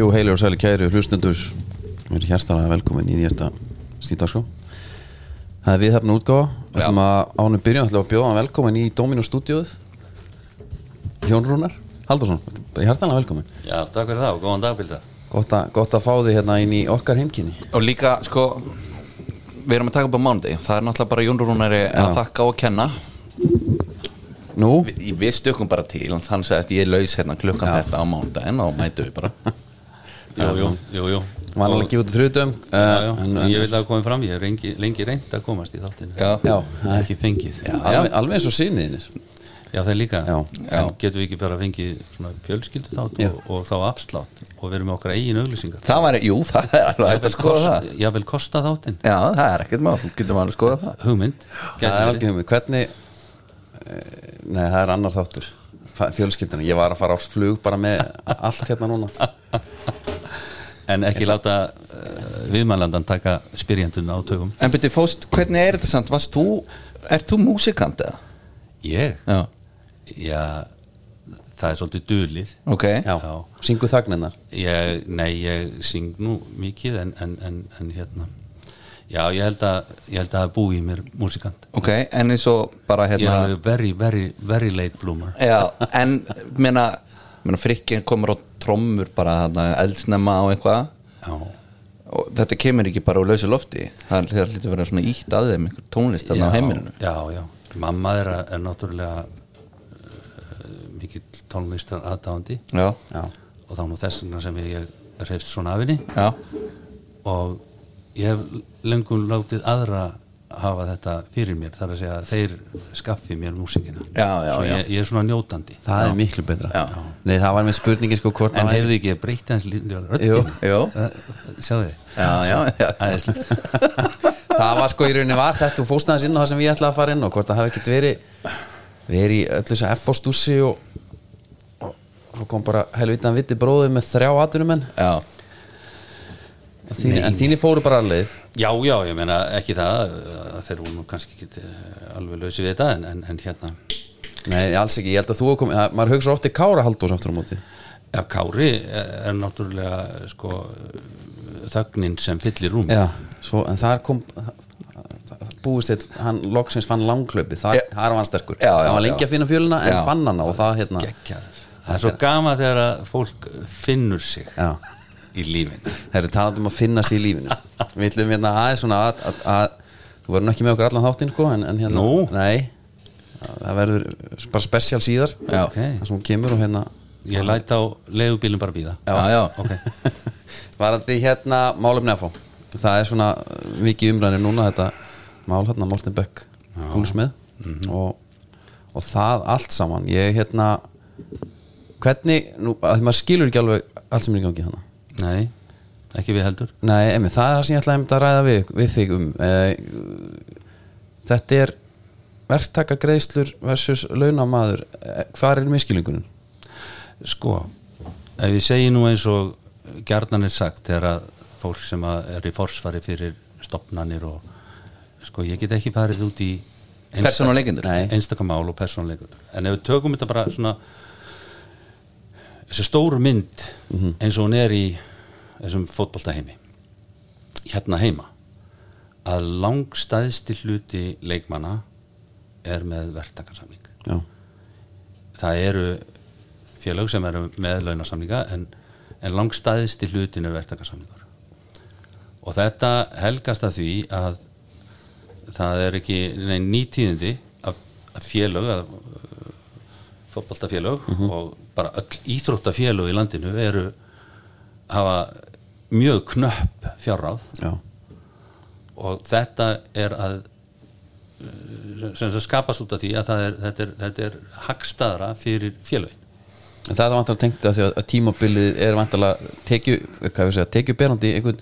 Jú, heilir og sæli kæri hlustendur Við erum hjertalega velkomin í nýjasta stíðdagskrá Það er við hefna útgáfa Við ætlum að ánum ætlum að bjóða velkomin í Dominó stúdíóð Jón Rúnar Haldarsson, hjertalega velkomin. Já, takk fyrir það og góðan dagbilda Gott, a, gott að fá þig hérna inn í okkar heimkynni. Og líka, sko Við erum að taka upp á mánuði Það er náttúrulega bara Jón Rúnari að þakka og kenna. Nú, Við, við stökkum bara til Hann sagðist ég er laus hérna klukkan Já. þetta á En þá mætu við bara Jú, jú, jú, jú. Var alveg ekki út úr þrjutum Já, já, en, ég vil að koma fram, ég hef lengi, lengi reynd að komast í þáttinu Já, Já, Það er ekki fengið. Já, alveg, alveg eins og sinniðinir það er líka. Já. En getum við ekki bara fengið svona fjölskyldu þátt Já. og, og þá afslátt og við erum með okkar eigin auglýsingar? Það var, jú, það er alveg hægt að skoða það. Ég vil kosta þáttin Já, það er ekkert mál, getur maður að skoða það. Hugmynd. Það er alveg hugmynd, hvernig eh, Nei, það er annar þáttur Fjölskylduna, ég var að fara á flug bara með allt hérna núna. En ekki láta uh, viðmælandan taka spyrjanduna á tökum En byrju fóst, hvernig er þetta samt? Varst þú, er þú músikant eða? Ég? Já, Já, það er svolítið dulið. Ok. Já, Já. syngu þagninnar ég, Nei, ég syng nú mikið en, en, en, en hérna Já, ég held að ég held að það búi í mér músikant. Ok, en eins og bara Ég er hérna very, very, very late bloomer. Já, en meina, meina frikkin komur á trommur bara eldsnemma á eitthvað. Já, og þetta kemur ekki bara úr lausu lofti. Það það hlýtur að vera svona ítt að þeim einhver tónlist þarna á heimilinu. Já, já, mamma er, er náttúrulega uh, mikill tónlistar Já, og þá nú þess vegna sem ég, ég reyfst svona af henni. Og ég hef lengum látið aðra hafa þetta fyrir mér þar að segja að þeir skaffi mér músikina Já, já, já. Ég, ég er svona njótandi. Það er miklu betra. Já. Nei, það var með spurningin sko hvort en hefði ekki breytt hans sjáðu þið já, já, já. Það var sko í rauninni var þetta og fóstnaðins inn á það sem ég ætlaði að fara inn og hvort það hafi ekkert verið verið í öllu þessu F á stússi og, og svo kom bara helvitan viti bróðið með þrjá atunumenn já. En þínir fóru bara alveg? Já, já, ég meina ekki það að þeir voru nú kannski ekki eh, alveg lausi við þetta en, en, en hérna. Nei, alls ekki, ég held að þú kom, að, maður hugsa ofti Kára Halldórs aftur á móti. Já, Kári er er náttúrulega sko þögnin sem fyllir rúm Já, svo, en þar kom búist eitt, hann loksins fann langklöpi það, var hann sterkur. Já, já, hann var lengi að finna fjöluna en Já. fann hana og það hérna. Það er svo gama þegar að fólk finnur sig. Já. Í lífinu. Þeir eru talandi um að finna sér í lífinu. Við ætlum hérna aðeins svona að, að, að þú verður nú ekki með okkur allan þáttinn sko, en, en hérna, Nú? nei. Það verður bara spesial síðar. Já. Ok. það sem hún kemur og hérna ég læt á leigubílum bara býða já, já. varandi hérna málefni að fá það er svona mikið umræðin núna þetta mál hérna Morten Beck húlsmið og, og það allt saman. Ég hérna hvernig, nú, að því maður skilur ekki alveg allt sem er í gangi hana nei, ekki við heldur Nei, emi, það er það sem ég ætlaði að ræða við, við þig um eh, Þetta er verktaka greiðslur versus launamaður eh, Hvar er miskilingunum? sko, ef ég segi nú eins og gjarnan er sagt þegar að fólk sem að er í forsvari fyrir stopnanir og sko, ég get ekki farið út í einsta- Persónuleikendur? Nei. einstaka mál og persónuleikendur en ef við tökum þetta bara svona þessi stóru mynd eins og hún er í þessum fótboltaheimi hérna heima að langstæðsti hluti leikmanna er með verktakarsamning Já, það eru félög sem eru með launasamninga en, en langstæðsti hlutin er verktakarsamningar og þetta helgast að því að það er ekki neinn nýtíðindi að, að félög að fótboltafélög og bara öll íþróttafélög í landinu eru hafa mjög knöpp fjárráð. Já, og þetta er að uh, sem sem skapast út af því að er, þetta, er, þetta er hagstaðra fyrir félögin. En það er vantilega tengt að því að, að tímabilið er vantilega tekju, hvað við segja, tekjuberandi einhvern,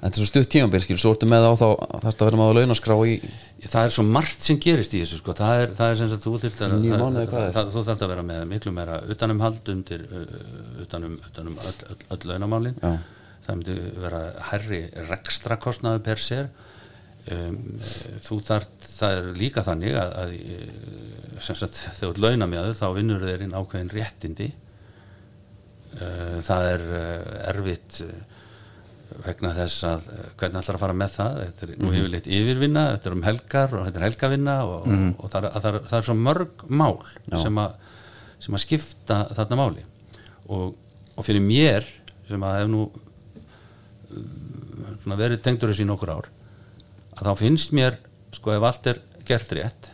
þetta er svo stutt tímabil skil, svo ertu með á þá, þarfst að vera með á launaskrá í, það er svo margt sem gerist í þessu sko. það er, það er sem sagt þú þurft að þú þarft að vera með miklu meira utanumhald undir uh, utanum, utanum öll, öll, öll launamálin. Já. Það myndi vera herri rekstrakostnaðu per sér. Um, þú þarft það er líka þannig að, að eh, sem sagt þegar þú ert launamjáður þá vinnur þeir inn ákveðin réttindi. Uh, það er uh, erfitt vegna þess að hvernig ætlar að fara með það? Þetta er nú yfirleitt yfirvinna, þetta er um helgar og þetta er helgavinna og, og það, er, það, er, það er svo mörg mál sem að, sem að skipta þarna máli. Og, og fyrir mér sem að hef nú verið tengdur þessu í nokkur ár að þá finnst mér sko ef allt er gert rétt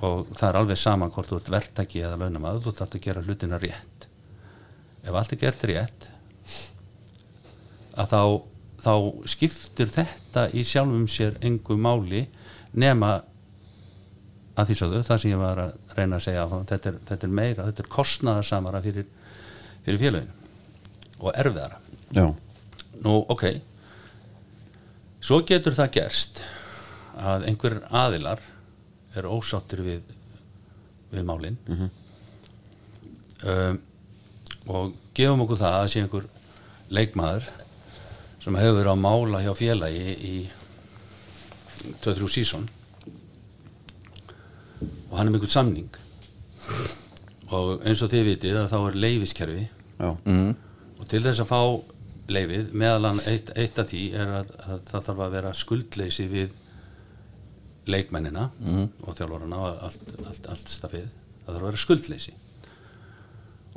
og það er alveg saman hvort þú ert verktaki eða launamaður, þú þarf að gera hlutina rétt. Ef allt er gert rétt að þá, þá skiptir þetta í sjálfum sér engu máli nema að því sögðu, það sem ég var að reyna að segja þetta er, þetta er meira, þetta er kostnaðarsamara fyrir, fyrir félagin og erfiðara. Já, Nú, ok. Svo getur það gerst að einhver aðilar er ósáttir við við málin. Um, og gefum okkur það að sé einhver leikmaður sem hefur verið að mála hjá félagi í 2-3 sísón og hann er með einhvern samning. Og eins og þið vitir að þá er leifiskerfi já, mm. og til þess að fá leifið meðalan eitt, eitt af því er að, að það þarf að vera skuldleysi við leikmennina og þjálfarana og allt, allt, allt stafið það þarf að vera skuldleysi.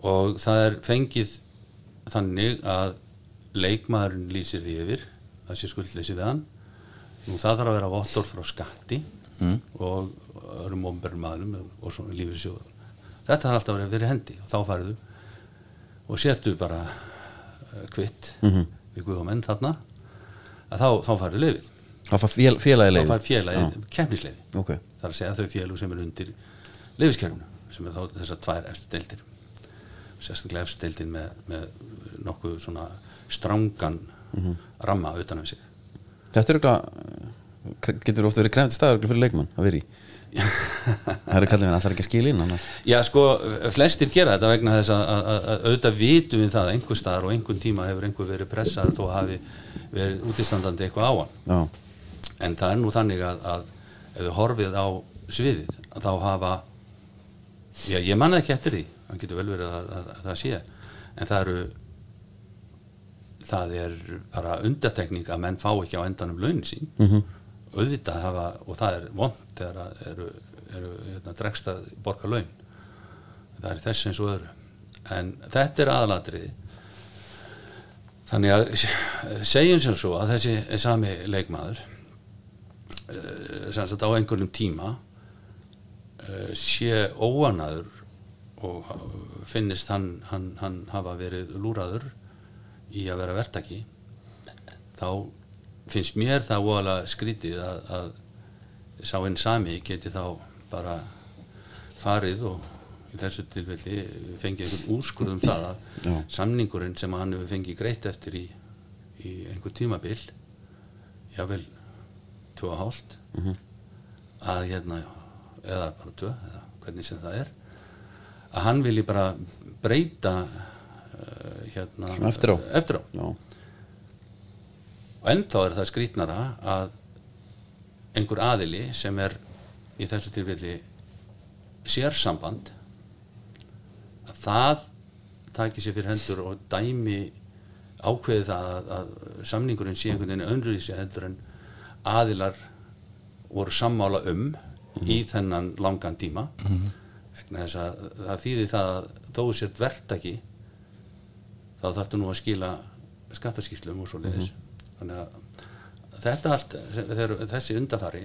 Og það er fengið þannig að leikmaðurinn lýsir því yfir það sé skuldleysi við hann. Nú það þarf að vera vottor frá skatti mm. og öðrum ofnbærum maðurum og svona lífisjóður þetta þarf alltaf að vera hendi og þá færðu og sértu bara uh, kvitt Mhm. við guðumenn þarna að þá, þá fél, félagi þá fær félagi keppnisleifi ok, það er að segja þau félug sem er undir leifiskerfinu sem er þá þessar tvær efstu deildir. Sérstaklega efstu deildin með, með nokkuð svona strángan ramma utan um sig. Þetta er eitthvað getur oft verið krefndi staður fyrir leikmann að vera í það er kallið minn er ekki að skilja inn Já, sko, flestir gera þetta vegna þess að, að, að, að auðvitað vitum við það að einhver staðar og einhvern tíma hefur einhver verið pressar þó hafi verið útistandandi eitthvað á hann. Já, en það er nú þannig að, að ef við horfið á sviðið þá hafa já, ég manna ekki eftir því það getur vel verið að, að, að það sé en það eru það er bara undartekning að menn fá ekki á endanum launin sín. -hmm. Auðvitað hafa og það er vond þegar eru, eru hérna, dregst að borga laun. Það er þess eins og öðru. En þetta er aðalatriði þannig að segjum sem svo að þessi sami leikmaður eh, sem sagt á einhverjum tíma eh, sé óanaður og finnist hann, hann, hann hafa verið lúraður í að vera verktaki þá finnst mér það voðalega skrítið að, að sá einn sami geti þá bara farið og í þessu tilfelli fengið einhvern úrskurð um það að Já. samningurinn sem hann hefur fengið greitt eftir í, í einhver tímabil jável tvö og hálft að hérna eða bara tvö, eða hvernig sem það er að hann vilji bara breyta uh, hérna eftir á. eftir á og ennþá er það skrítnara að einhver aðili sem er í þessu tilfelli sérsamband að það taki sér fyrir hendur og dæmi ákveði það að, að samningurinn sé einhvern veginn önnruvísi heldur en aðilar voru sammála um í þennan langan tíma. Vegna þess að það þýði það að þó sért verktaki þá þarftu nú að skila skattaskýslum og svo leiðis þannig að þetta allt þegar, þessi undafari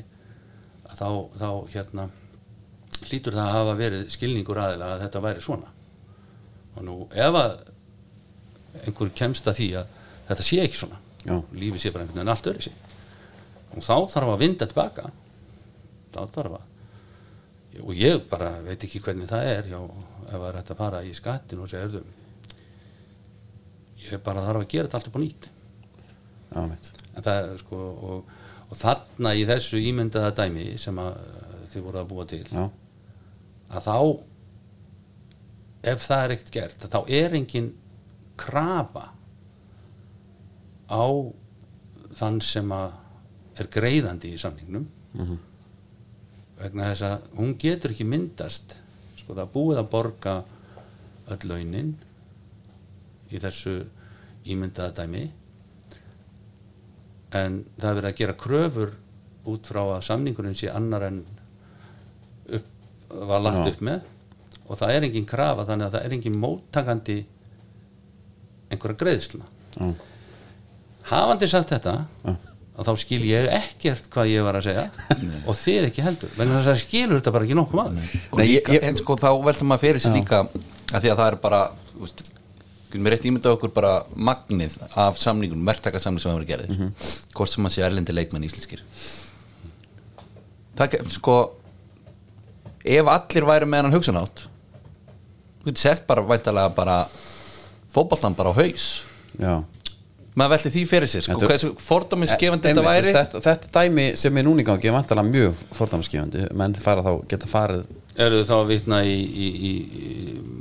að þá, þá hérna hlýtur það að hafa verið skilningur aðila að þetta væri svona. Og nú ef að einhver kemst að því að þetta sé ekki svona Já. lífið sé bara einhvern veginn allt öðru sig og þá þarf að vinda tilbaka. Þá þarf að og ég bara veit ekki hvernig það er já, ef það er hægt að fara í skattin og segja "Heyrðu, ég bara þarf að gera þetta allt upp á nýtt já, mitt en það sko og, og þarna í þessu ímyndaða dæmi sem að þið voru að búa til já, að þá ef það er ekkert gert þá er engin krafa á þann sem að er greiðandi í samningnum. Vegna þess að hún getur ekki myndast sko það búið að borga öll launin í þessu ímyndaða dæmi en það er verið að gera kröfur út frá að samningurinn sé annar en upp, var lagt Já. upp með. Og það er engin krafa þannig að það er engin móttakandi einhverja greiðsluna Já. hafandi sagt þetta að þá skil ég ekkert hvað ég var að segja og þið ekki heldur. Vegna þess að skilur þetta bara ekki nokkuð maður. En sko þá veltum maður fyrir sig líka að því að það er bara þú við rétt ímynda okkur bara magnið af samningunum, verktakasamning sem hafa verið gerði Mhm. hvort sem maður sé erlendi leikmenn íslenskir. Það ge- sko ef allir væri með hann hugsanátt þú getur sett bara væntalega bara fótboltan bara á haus. Já. maður velti því fyrir sér sko, hversu fordóminsgefandi þetta væri. þetta, þetta dæmi sem er núna í gangi er vantalega mjög fordæmskefandi menn fara þá, geta farið eru þið þá að vitna í, í, í,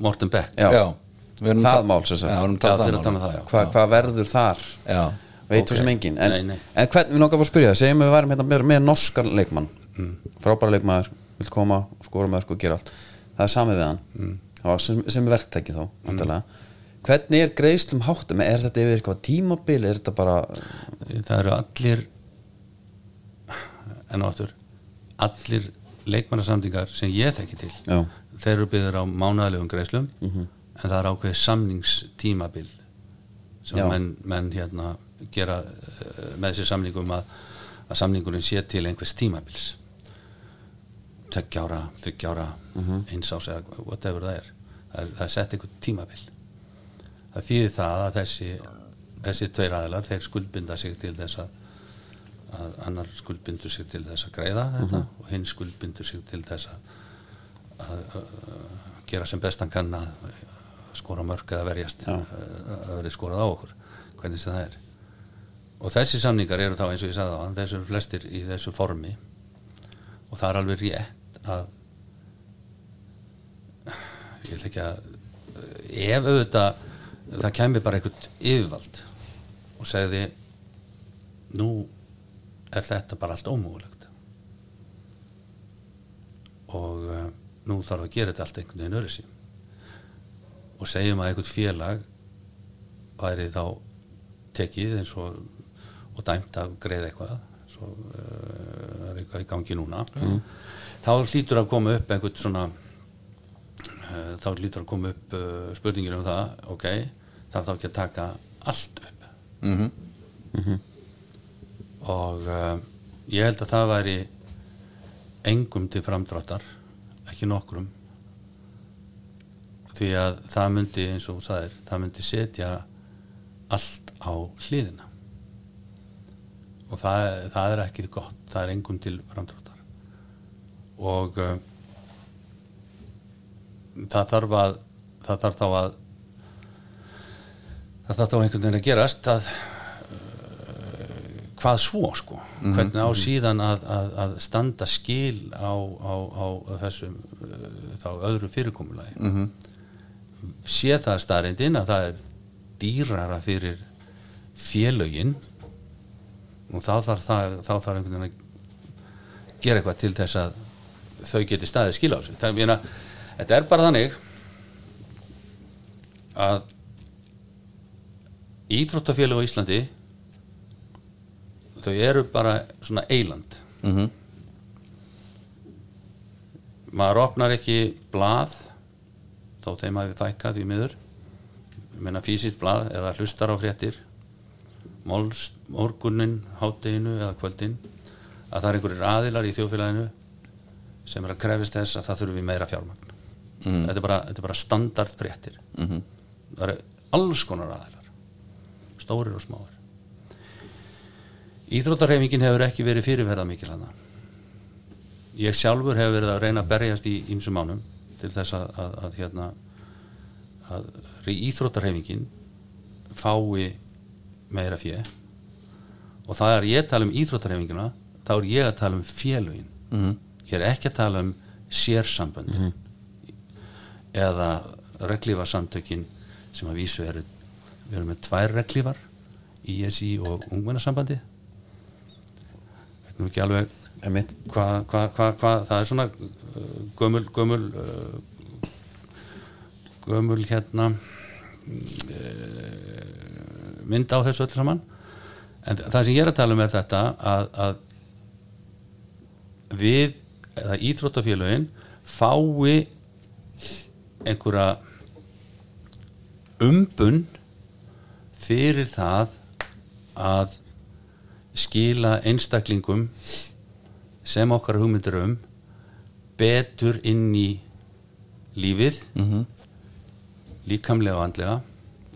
Morten Beck? Já. Já, Það mál, sem sagt. Um hvað verður þar Já, veit Ok. svo sem engin en, Nei, nei. en hvern, við langar að fá að spyrja það segjum við værum hérna með, með norskar leikmann Mm. frábæra leikmaður, vil koma skora mörg og gera allt, það er samið við hann Mm. var sem, sem er verktæki þá mm. hvernig er greiðslum háttum er þetta yfir eitthvað tímabil, er þetta bara það eru allir en áttur allir leikmannasamtingar sem ég þekki til Já. þeir eru byggður á mánaðalegum greislum en það er ákveðið samningstímabil sem menn, menn hérna gera eh, með þessi samningum að, að samningurinn sé til einhvers tímabils. Tveggja ára, þryggja ára eins ás eða whatever það er. Það er, sett einhvern tímabil. Það þýðir það að þessi þessi tveir aðilar, þeir skuldbinda sig til þess að, að annar skuldbindur sig til þess að greiða þetta og hinn skuldbindur sig til þess að, að, að gera sem bestan kann að skora mörg eða verjast Já. að að verði skorað á okkur hvernig sem það er. Og þessi samningar eru þá eins og ég sagði á hann þessu eru flestir í þessu formi. Og það er alveg rétt að ég vil ekki að ef auðvitað það kemur bara einhvern yfirvald og segði nú er þetta bara allt ómögulegt. Og uh, nú þarf að gera þetta allt einhvern veginn öðru sín og segjum að einhvern félag væri þá tekið eins og og dæmt að greiða eitthvað svo uh, er eitthvað í gangi núna. Þá hlýtur að koma upp einhvern svona uh, þá hlýtur að koma upp uh, spurningir um það ok, þarf þá ekki að taka allt upp? Mhm. og uh, ég held að það væri engum til framdráttar ekki nokkrum því að það myndi eins og það er, það myndi setja allt á hliðina. Og það, það er ekki gott, það er engum til framdráttar. Og uh, það þarf að það þarf þá að það þarf þá einhvern veginn að gerast að uh, hvað svo sko? Hvernig á síðan að, að, að standa skil á, á, á þessum uh, þá öðru fyrirkomulagi? -hmm. Sé það staðreindin að það er dýrara fyrir félögin og þá þarf það þá þarf einhvern veginn að gera eitthvað til þess að þau geti staðið skil á sig það, meina, þetta er bara þannig að íþróttafélög á Íslandi þau eru bara svona eiland Mhm. maður opnar ekki blað þó þeim hafi fækkað því miður. Ég meina fysiskt blað eða hlustar á Móls, morgunin, hátteginu eða kvöldin að það er einhverjir aðilar í þjóðfélaginu sem er að krefist þess að það þurfi meira fjármagn. Þetta, er bara, þetta er bara standard fréttir. Mhm. það eru alls konar aðilar stórir og smáir. Íþróttarheifingin hefur ekki verið fyrirverða mikil hana ég sjálfur hefur verið að reyna að berjast í ýmsum mánum til þess að, að, að hérna að íþróttarheifingin fái meira fjö og það er ég að tala um íþróttarhefingina þá er ég að tala um félögin. Mhm. ég er ekki að tala um sérsamböndin. Eða reglífarsamtökin sem að vísu eru við erum með tvær reglífar ISI og ungmennasambandi. Veit nú ekki alveg hvað hva, hva, hva, það er svona gömul gömul uh, gömul hérna uh, mynd á þessu öllu saman. En það sem ég er að tala um er þetta að, að við eða íþróttafélögin fái einhverja umbun fyrir það að skila einstaklingum sem okkar hugmyndir um betur inn í lífið -hmm. líkamlega og andlega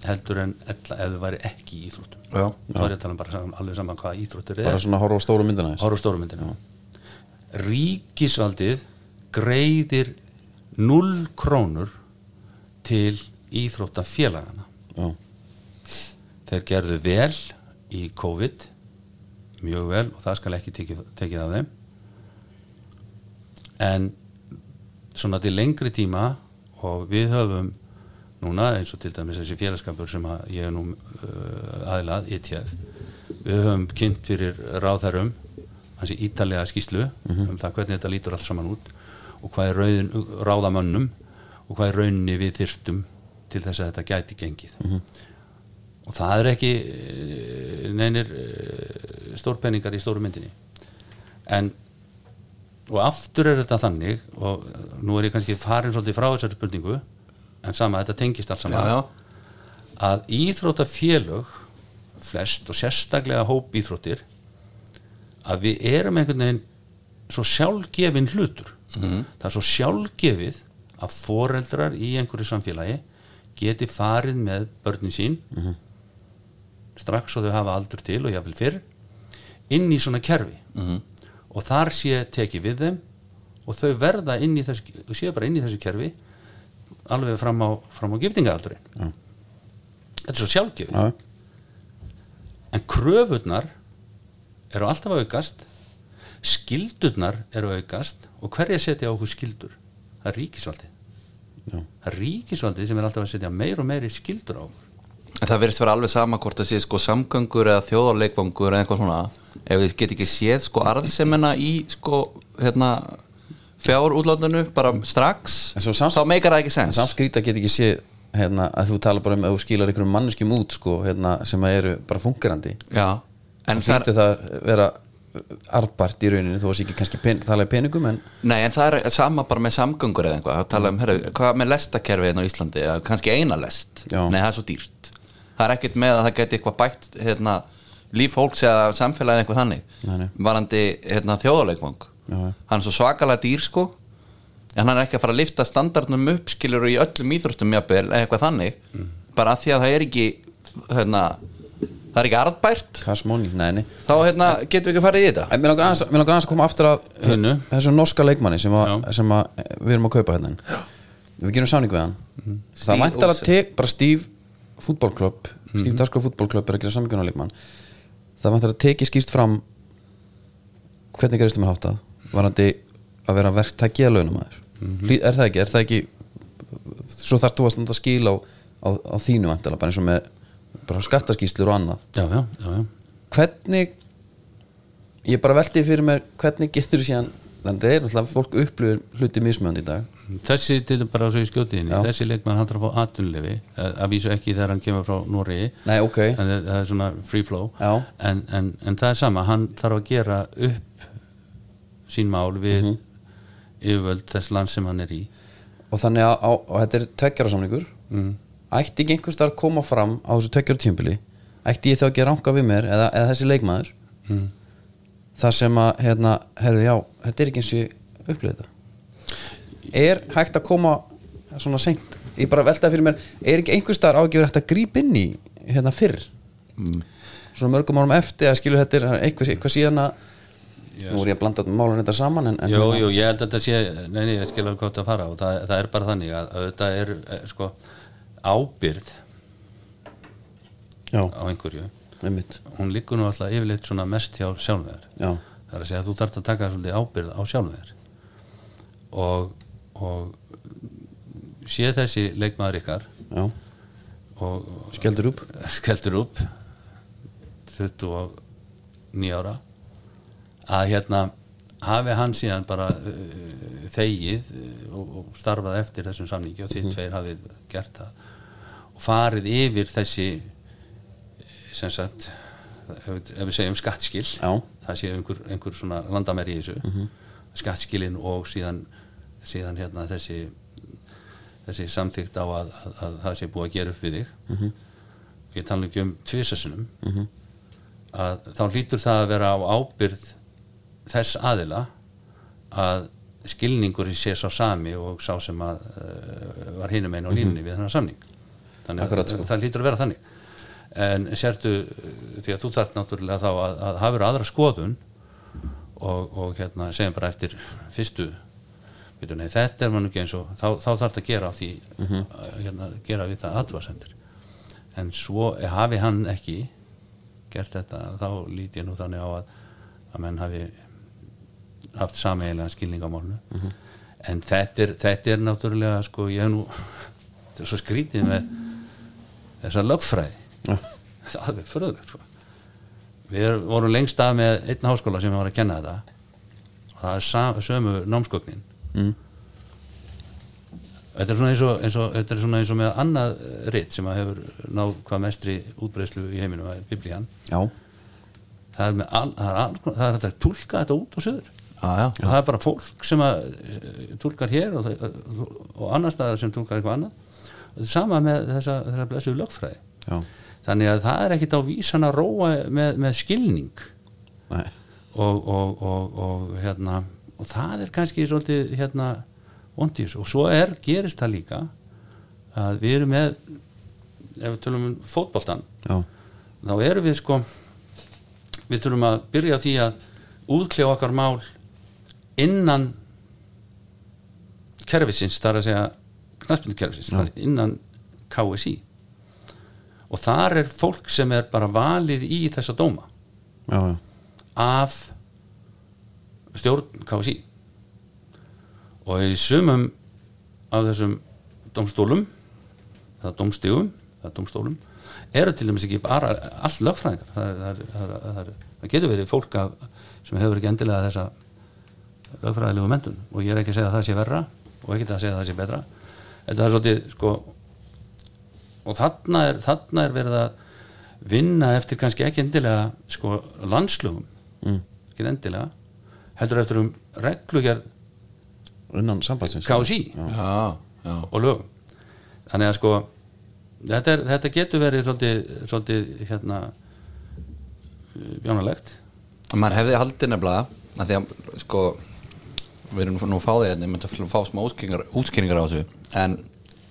heldur en ella ef þau væri ekki í íþróttum. Þá er ég að tala bara alveg saman hvað íþróttir er bara svona horfa á stóru myndina á stóru myndina ríkisvaldið greiðir 0 krónur til íþróttafélagana já, þeir gerðu vel í COVID mjög vel og það skal ekki tekið, tekið af þeim en svona til lengri tíma og við höfum núna eins og til dæmis þessi félagskapur sem að ég er nú uh, aðilað, ETF við höfum kynnt fyrir ráðherrum hansi ítalega skýslu um það hvernig þetta lítur allt saman út og hvað er rauðin, ráðamönnum og hvað er rauninni við þyrftum til þess að þetta gæti gengið. Og það er ekki eh, neinir eh, stórpenningar í stóru myndinni. En og aftur er þetta þannig og nú er ég kannski farin svolítið frá þessari spurningu en sama, þetta tengist allt saman já, já. að íþróttafélög flest og sérstaklega hóp íþróttir að við erum einhvern veginn svo sjálfgefin hlutur. Það er svo sjálfgefið að foreldrar í einhverju samfélagi geti farið með börnin sín strax og þau hafa aldur til og jáfnvel fyrr inn í svona kerfi og þar sé tekið við þeim. Og þau verða inn í þessu séu bara inn í þessu kerfi alveg fram á, fram á giftingaaldurinn þetta er svo sjálfgefið. Já, en kröfurnar eru alltaf aukast skildurnar eru aukast og hverja setja á okkur skildur það er ríkisvaldið. Já. það er ríkisvaldið sem er alltaf að setja meir og meiri skildur á okkur En það verðist vera alveg sama hvort það sé sko samgöngur eða þjóðarleikvangur eða eitthvað svona. Ef við get ekki séð sko arðsemina í sko hérna fjár útlátinu bara strax En sams- þá meikar það ekki en sens samt skrýta get ekki sé hérna, að þú tala bara um að þú skilar einhverjum manneskjum út sko, hérna, sem að eru bara fungerandi Já, en en það þýttu það vera arðbært í rauninu þó að sé ekki kannski pen, tala í peningum en Nei, en það er sama bara með samgöngur eða einhvað, að tala um, herru, hvað með lestakerfi hérna á Íslandi, kannski eina lest? Já. Nei, það er svo dýrt Það er ekkert með að það geti eitthvað bætt hérna, líf fólks eða samfélagið eitthvað þannig. Varandi hérna, þjóðarleikvang. Já, já. Hann er svo svakalega dýr sko. En hann er ekki að fara að lifta standardnum upp skilur í öllum íþróttum jafnvel eða eitthvað þannig. Mm. bara að því að það er ekki hérna, það er ekki arðbært. Cash money, nei, nei. Þá hérna, getum við ekki að fara í þetta. Mér langar aðeins, aðeins að koma aftur að Hinu. þessum norska leikmanni sem, að, Já. sem að við erum að kaupa hérna. Við gerum sáning við hann. Það Steve væntar að Olsen. tek bara Steve fútbolklöpp Steve Daskar fútbolklöpp er að gera saminguna leikmann Það væntar að teki skýrt fram hvernig gerist það mér háttað varandi að vera verktæki að launumæður Er það ekki, er það ekki svo þarf þú að standa skil á, á, á þínu vantala, bara eins og með bara skattaskýslur og annað. Já, já, já, já. hvernig ég bara velti fyrir mér hvernig getur þú síðan þannig að það er náttúrulega fólk upplifir hluti mismjönd í dag þessi til bara svo í skjótiðinni þessi leikmann hann þarf að fá atvinnulefi að vísu ekki þegar hann kemur frá Noregi. Nei, ok. en það er svona free flow. En, en, en það er sama, hann þarf að gera upp sín mál við Mhm. yfirvöld þess land sem hann er í. Og þannig að, á, og þetta er tveggjara samningur. Mm. ætti ekki einhvers þar koma fram á þessu tveggjara tímpili ætti ég þá ekki að ranka við mér eða, eða þessi leikmaður? Mm. það sem að, hérna, herðu já þetta er ekki eins og ég upplifið þetta er hægt að koma svona seint, ég bara veltaði fyrir mér er ekki einhvers þar á ekki verið hægt að grípa inn í hérna fyrr? Svona mörgum árum eftir að skilur þetta er eitthvað, eitthvað síðan að nú voru ég að blanda málun þetta saman en, en Jú, jú, ég held að þetta sé neini, ég skilur hvað þetta fara og það, það er bara þannig að, að þetta er eh, sko ábyrð já, á einhverju. Einmitt. Hún liggur nú alltaf yfirleitt svona mest hjá sjálfvegar já, það er að segja að þú þarft að taka svolítið ábyrð á sjálfvegar og, og sé þessi leikmaður ykkar. Já, og skjeldur upp. Skeldur upp. 29 ára. Að hérna hafi hann síðan bara uh, þegið uh, og, og starfað eftir þessum samningi og þið tveir hafið gert það. Og farið yfir þessi sem sagt ef, ef við segjum skattskil. Já. það sé einhver, einhver svona landamæri í þessu. Skattskilin og síðan, síðan hérna þessi þessi samþykkt á að, að, að það sé búið að gera upp við þig. Ég tala ekki um tvisasunum að þá hlýtur það að vera á ábyrð þess aðila að skilningur sé sá sami og sá sem að uh, var hinum einn á línunni við þennan samning. Þannig Akkurat, að sko. það hlýtur að vera þannig. En sértu því að þú þarf náttúrulega þá að, að hafa aðra skoðun og, og hérna segjum bara eftir fyrstu nei, þetta er mann ekki eins og þá, þá þarf það að gera á því að, hérna, gera við það aðvasendur en svo hafi hann ekki gert þetta þá lít ég nú þannig á að, að menn hafi haft sameiginlega skilning á málnu en þetta er, þetta er náttúrulega sko ég hef nú þetta er svo skrítið með þessa lögfræði. Það er fröðulegt sko. við vorum lengst af með einn háskóla sem var að kenna þetta. Og það er sam, sömu námsgögnin Mm. þetta er svona eins og, eins og, þetta er svona eins og með annað ritt sem að hefur náð hvað mestri útbreyslu í heiminum, er biblían. Já, það er, með all, það er, all, það er að túlka þetta út og söður Já, já, og það er bara fólk sem að eh, túlkar hér og, það, og annar staðar sem túlkar eitthvað annað. Og sama með þessa, þessa blessuðu lögfræði. Já, þannig að það er ekkit á vísan að róa með, með skilning. Og, og, og hérna og það er kannski svolítið hérna vondís og svo er, gerist það líka að við erum með ef við tölum um fótboltan Já, þá erum við sko við þurfum að byrja á því að útkljá okkar mál innan kerfisins, það er að segja knaspinu kerfisins, það er innan KSI og þar er fólk sem er bara valið í þessa dóma. Já, af stjórn KSI og í sumum af þessum domstólum eða domstígum eða domstólum eru til dæmis ekki bara allt lögfræðingar. Það, er- það, er- það, er- það, það getur verið fólk af, sem hefur ekki endilega þessa lögfræðilegu mentun og ég er ekki að segja að það sé verra og ekki að segja að það sé betra. Þetta er svolítið sko og þarna er, þarna er verið að vinna eftir kannski ekki endilega sko landslögum. Mm. ekki endilega heldur eftir um reglugjörð innan sambandsins. KSI og lögum. Þannig að sko þetta, er, þetta getur verið svolítið, svolítið hérna bjánalegt maður hefði haldið nefnilega að því að sko við erum nú að fá því hérna, ég myndi að fá smá útskýringar, útskýringar á þessu en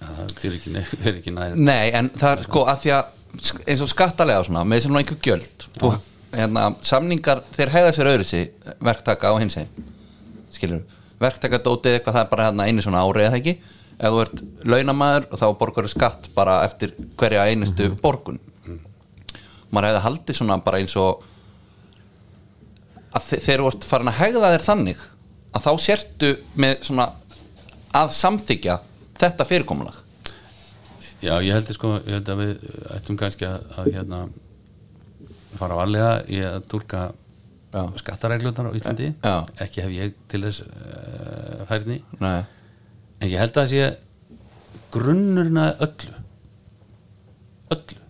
það fyrir ekki, ekki nær. Nei, en það er sko að því að eins og skattalega og svona, með sem einhver gjöld og hérna, samningar þeir hegða sér öðru sig verktaka á hins einn skilur, verktaka dótið eitthvað það er bara hérna einu svona ári eða ekki. Ef þú ert launamaður og þá borgar skatt bara eftir hverja einustu borgun. Maður hefði haldið svona bara eins og að þe- þegar þú ert farin að hegða þér þannig að þá sértu með svona að samþykja þetta fyrirkomulag. Já, ég held, sko, ég held að við ættum kannski að, að hérna, fara varlega í að tólka Já. skattareglunar á Íslandi Já. ekki hef ég til þess uh, færni Nei. en ég held að það sé grunnurinn að öllu öllu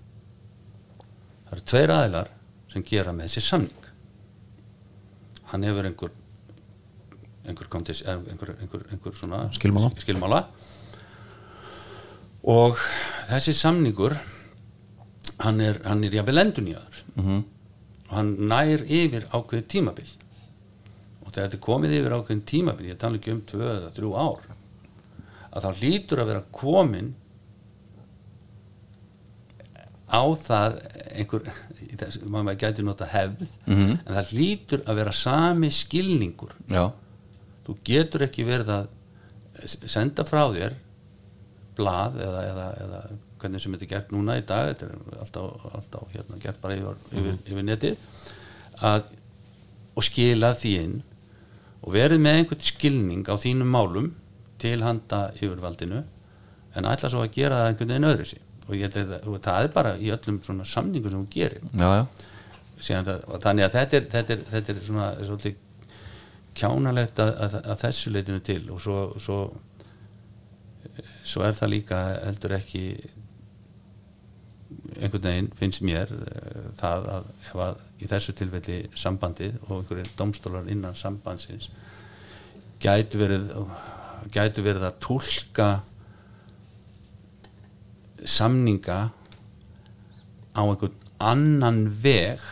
það eru tveir aðilar sem gera með þessi samning hann hefur einhver einhver, kontis, einhver, einhver, einhver svona Skilmála. skilmála og þessi samningur hann er, hann er jafnvel endurnýjaður Mhm. og hann nær yfir ákveðið tímabil og þegar þetta komið yfir ákveðin tímabil ég tala ekki um tvö eða þrjú ár að þá hlýtur að vera komin á það einhver, maður gæti nota hefð Mhm. en það hlýtur að vera sami skilningur Já, þú getur ekki verið að senda frá þér blað eða, eða, eða hvernig sem þetta er gert núna í dag þetta er alltaf, alltaf hérna, gert bara yfir, yfir, yfir netið að, og skila því inn og verið með einhvern skilning á þínum málum til handa yfirvaldinu en ætla svo að gera það einhvern veginn öðru sig og og það er bara í öllum svona samningum sem hún gerir. Já, já. Það- þannig að þetta er, þetta er, þetta er svona svolítið kjánalegt að, að, að þessu leitinu til og svo, svo svo er það líka heldur ekki einhvern veginn finnst mér eh, það að ef að í þessu tilfelli sambandið og einhverjir domstólar innan sambandsins gætu verið gætu verið að túlka samninga á einhvern annan veg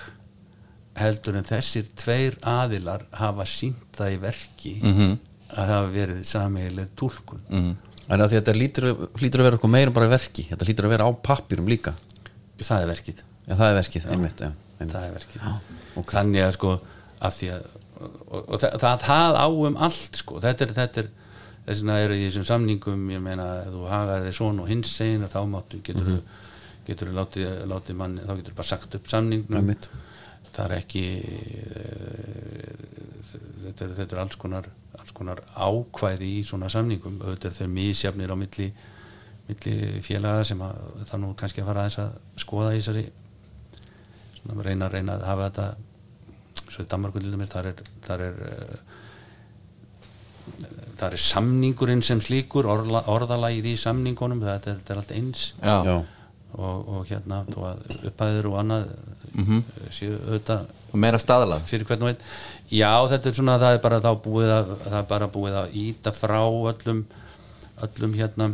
heldur en þessir tveir aðilar hafa sínt það í verki -hmm. að hafa verið sameigileg túlkun -hmm. En að þetta lítur, lítur að vera eitthvað meira bara verki Þetta lítur að vera á pappirum líka það er verkið. Já, það er verkið, einmitt, já, einmitt. það er verkið. Þannig að sko að að og, og það, það, það á um allt sko. Þetta er, þetta er þess vegna er í þessum samningum ég meina þú hagaði þig svona og hins segin þá máttu getur þú getur látið, látið manni, þá getur bara sagt upp samningnum. Einmitt. það er ekki eh, þetta er, þetta er alls konar alls konar ákvæði í svona samningum. Auðvitað þau misjafnir á milli milli félaga sem að það nú kannski að fara aðeins að skoða í þessari svona reyna, reyna að hafa þetta svo í Danmarku til dæmis þar er þar er eh, þar er samningurinn sem slíkur orla, orðalagið í samningunum þetta er, þetta er allt eins. Já, Já, og, og hérna upphæður og annað mm séu auðvitað og meira staðalað já þetta er svona það er bara þá búið að það er bara búið að íta frá öllum öllum hérna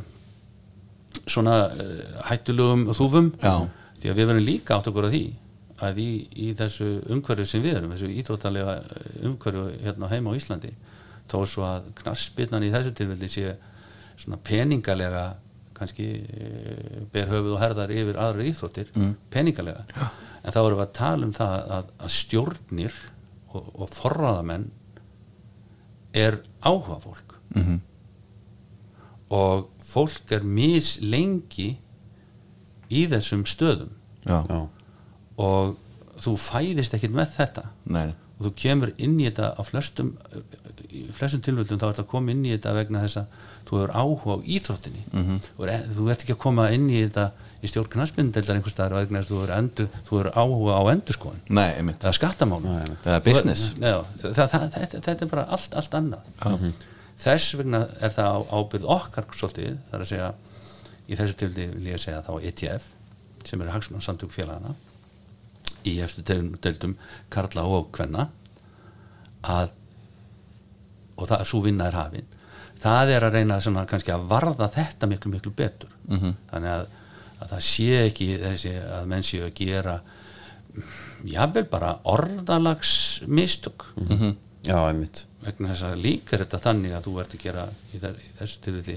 svona uh, hættulugum þúfum Já. því að við verðum líka átt okkur á því að í, í þessu umhverju sem við erum þessu íþróttalega umhverju hérna heima á Íslandi þó svo að knassbyrnan í þessu tilfelli sé svona peningalega kannski eh, ber höfuð og herðar yfir aðra íþróttir peningalega Já. en þá erum við að tala um það að, að stjórnir og, og forraðamenn er áhuga fólk Mhm. Og fólk er mis lengi í þessum stöðum. Já, já, og þú fæðist ekkert með þetta. Nei, og þú kemur inn í þetta á flestum flestum tilvöldum þá er þetta að koma inn í þetta vegna þess að þú hefur áhuga á íþróttinni. -hmm. og þú ert ekki að koma inn í þetta í stjórn knassbyndeldar einhvers staðar vegna þess að þú hefur, áhuga á endurskoðun. Nei, einmitt. Eða skattamálum. Það er business. Það, það, það, þetta, þetta er bara allt, allt annað þess vegna er það á ábyrð okkar svolítið, það er að segja í þessu tildi vil ég segja þá ETF sem eru hagsmunum samtök félagana í efstu deildum Karla og Kvenna að og það, svo vinna er hafin það er að reyna svona kannski að varða þetta miklu miklu betur -hmm. þannig að, að það sé ekki þessi að menn séu að gera jável bara orðalags mistök Mhm. Já, einmitt. Vegna þess að líka er þetta þannig að þú ert að gera í, þar, í þessu tilfelli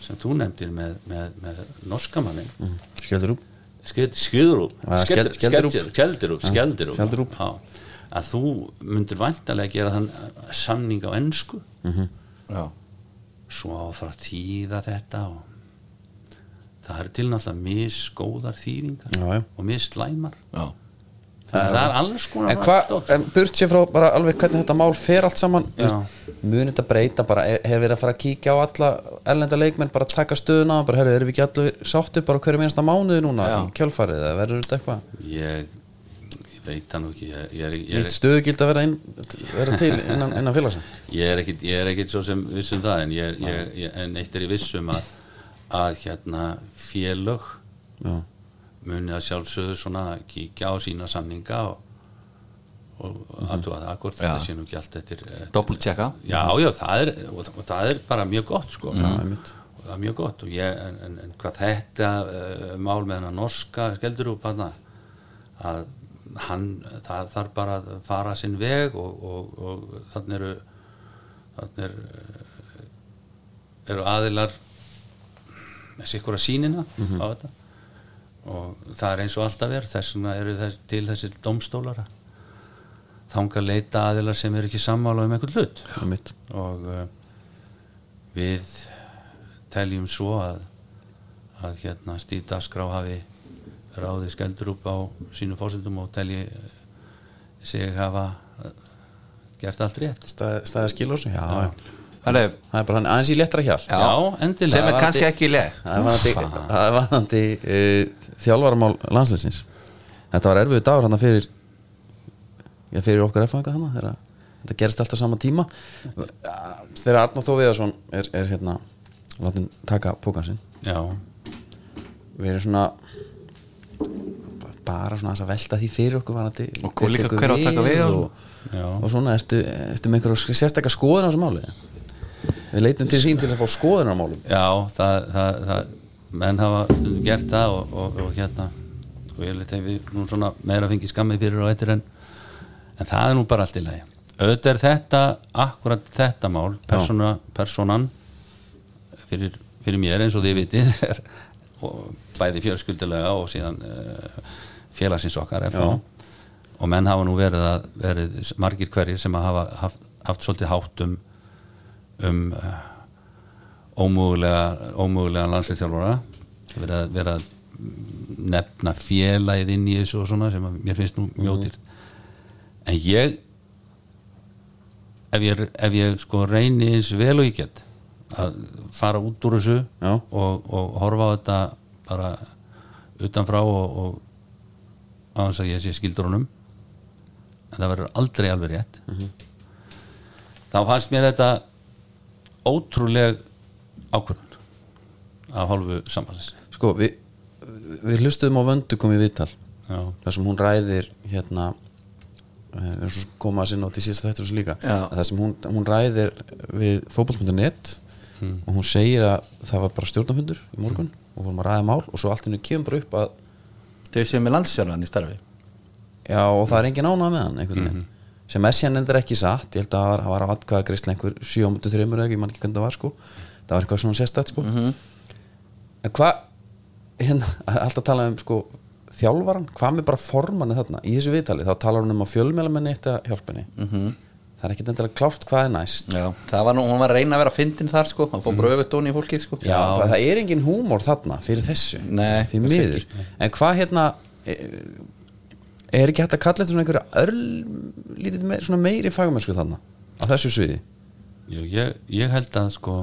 sem þú nefndir með, með, með norskamannin mm. Skjöldur upp Skjöðrúp Ja, skeld- Skeldirup. Skeldirup Skeldirup Skeldirup. að þú myndir væntalega gera þann samning á ennsku já, svo á að fara að þýða þetta og það er til náttúrulega misgóðar þýðingar Já, já. og misslæmar. Já, það er alls konar En dót. en burt sér frá bara alveg hvernig þetta mál fer allt saman Já. Mun þetta breyta bara, hefur verið að fara að kíkja á alla ellenda leikmenn, bara taka stöðuna bara, herru, erum við ekki allir sáttir bara hverju einasta mánuði núna Já. í kjölfarið? Eða verður þetta eitthvað? Ég, ég veit það nú ekki. Ég, ég, ég, er, stöðugild að vera, inn, vera til innan, innan félagsinn ég er ekkit ég er ekkit svo sem vissum það en, ég, ég, ég, en eitt er í vissum að, að hérna félög Já, muni að sjálfsögðu svona kíkja á sína samninga og, og aðtúa það Já. þetta sé nú ekki allt eftir doppeltjekka já, já, það er og, og það er bara mjög gott sko. Einmitt. og það er mjög gott ég, en, en, en hvað þetta uh, mál með hennar norska skeldur hana að hann, það þarf bara að fara sinn veg og, og, og þannig eru þannig er, eh, eru aðilar með sikkur að sínina á þetta og það er eins og alltaf er þess vegna eru þess, til þessi domstólara þanga leita aðilar sem eru ekki sammála um einhvern hlut. Einmitt. Og uh, við teljum svo að að hérna Stíð Dasgrá hafi ráðið skeldur upp á sínu fórsendum og telji sig hafa eh, gert allt rétt. Stæði, stæði skilur já, já. Það er, Það er bara hann aðeins í letra hjál Já, endilega. Sem er kannski ekki leið Það er varandi, það er varandi uh, þjálfaramál landsleisins Þetta var erfiðu dagur hann fyrir já, fyrir okkar erfanga hann þetta gerist alltaf sama tíma. Þegar Arnar Þó Viðarsson er, er hérna látin taka pókan sinn. Já, við erum svona bara svona aðeins að velta því fyrir okkur varandi, Og líka hver á að taka við og og, Já. og svona, ertu, ertu með einhverja sérstakka skoðun á þessu máli við leitum til sín til að fá skoðun á málum. Já, það, það, það menn hafa stundum gert það og, og, og hérna og ég leti við nú svona meira fengi skammið fyrir og eittir en en það er nú bara allt í lagi. Auðvitað er þetta, akkurat þetta mál persóna, personan fyrir, fyrir mér eins og þið vitið er, bæði fjölskyldulega og síðan uh, félagsins okkar og menn hafa nú verið, að, verið margir hverjir sem hafa haft, haft svolítið hátt um uh, ómögulega ómögulega landsliðþjálfara verið að, verið að nefna félagið inn í þessu og svona sem mér finnst nú mjótið en ég ef ég, ef ég sko reyni eins vel og ég get að fara út úr þessu og, og horfa á þetta bara utanfrá og, og þess að ég sé skildur honum en það verður aldrei alveg rétt þá fannst mér þetta ótrúleg ákvörðun af hálfu sambands sko, við, við hlustuðum á vöndu komið viðtal já, þar sem hún ræðir hérna eh, við erum svo koma að sinna á til síðast þetta líka. Já. þar sem hún, hún ræðir við fótboll.net og hún segir að það var bara stjórnafundur í morgun og vorum að ræða mál og svo allt henni kemur bara upp að Þau séu með landsjálfan í starfi. Já og það er engin ánað með hann einhvern veginn sem er síðan endur ekki satt ég held að það var, að vatkvæða grisla einhver 7.3 eða ekki, ég man ekki hvernig það var sko. Það var eitthvað svona sérstætt sko. En hvað hérna, alltaf tala um sko þjálfaran, hvað með bara formanni þarna í þessu viðtali, þá talar hún um að fjölmélamenni eitt að hjálpa henni. -hmm. það er ekki endilega klárt hvað er næst. Já, það var nú, hún var að reyna að vera fyndin þar sko hann fór bara öfut í fólkið sko. Já, það, það er engin húmor þarna fyrir þessu. Nei, kannski miður. en hvað hérna e- er ekki hægt að kalla þetta svona einhverja örl lítið meir, svona meiri fagmennsku þarna á þessu sviði? Jú, ég, ég held að sko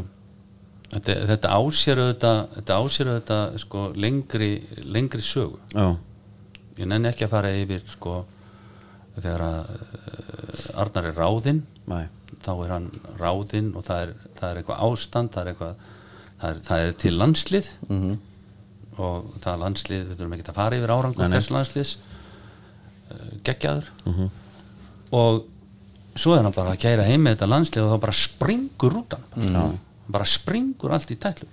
þetta, þetta ásýru þetta, ásýru þetta sko lengri, lengri sögu. Já, ég nenni ekki að fara yfir sko þegar að uh, Arnar er ráðinn þá er hann ráðinn og það er, það er eitthvað ástand það er eitthvað það er, það er til landslið. -hmm. og það landslið, við þurfum ekki að fara yfir árangur þess landsliðs uh, geggjaður. -hmm. og svo er hann bara að kæra heim með þetta landslið og þá bara springur út hann bara, bara springur allt í tætlu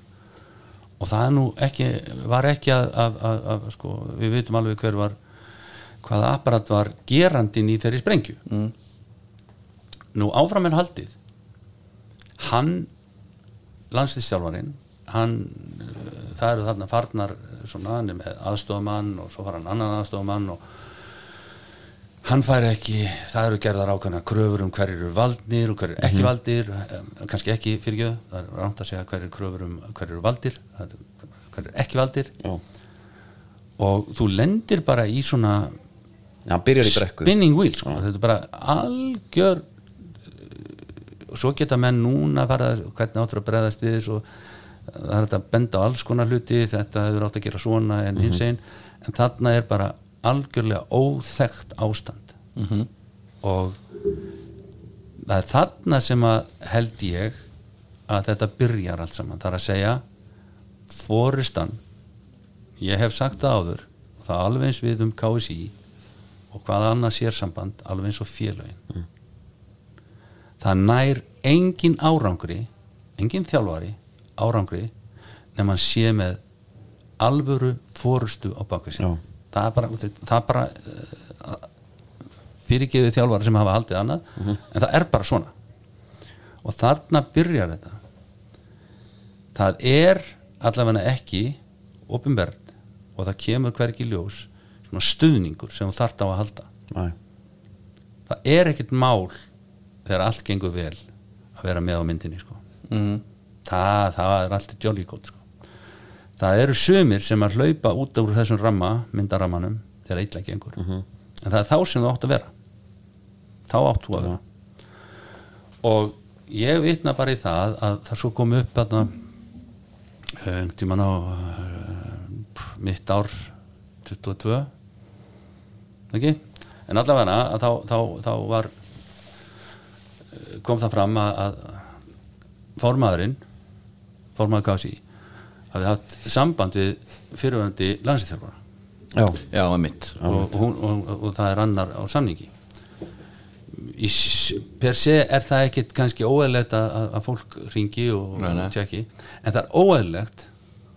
og það er nú ekki var ekki að, að, að, að sko, við vitum alveg hver var hvaða apparat var gerandin í þeirri sprengju. Mm. nú áfram er haldið. Hann landslýstjálfarinn hann, uh, það eru þarna farnar svona, hann er með aðstofamann og svo fara hann annan aðstofamann og hann fær ekki, það eru gerðar ákvæmna kröfur um hverjir eru valdnir og hverjir ekki valdir, um, kannski ekki fyrirgjöð, það er rámt að segja hverjir kröfur um hverjir eru valdir, er hverjir ekki valdir. Já. Og þú lendir bara í svona byrjar í spinning wheel sko. þetta er bara algjör og svo geta menn núna fara hvernig áttur að breðast við og það er þetta að benda á alls konar hluti þetta hefur átt að gera svona en hins einn en þarna er bara algjörlega óþekkt ástand. -hmm. og það er þarna sem að held ég að þetta byrjar allt saman. Það er að segja fóristan ég hef sagt það áður og það er alveg eins við um KSI og hvað annað sérsamband alveg eins og félögin. Það nær engin árangri engin þjálfari árangri nema hann sé með alvöru fórustu á baka Já. Það er bara, það er bara uh, fyrirgeðu þjálfari sem hafa haldið annað en það er bara svona og þarna byrjar þetta það er allavega ekki opinbert og það kemur hvergi ljós svona stuðningur sem þú þart á að halda Næ, það er ekkert mál þegar allt gengur vel að vera með á myndinni sko. mm. það, það er allt jolly good sko. Það eru sumir sem að hlaupa út úr þessum ramma myndarammanum þegar illa gengur. En það er þá sem þú átt að vera. Þá átt þú að vera. Og ég vitna bara í það að það svo kom upp þarna einhvern tímann á uh, mitt ár 22 ekki en allavega þá, þá, þá var eh, kom það fram að, að formaðurinn formaður Kási hafði haft samband við fyrirvændi landslýþjálfara já, Já, mitt og, hún, og, og, það er annar á samningi. Í, per se er það ekkit kannski óeðlegt að, að- að fólk ringi og, og tjekki en það er óeðlegt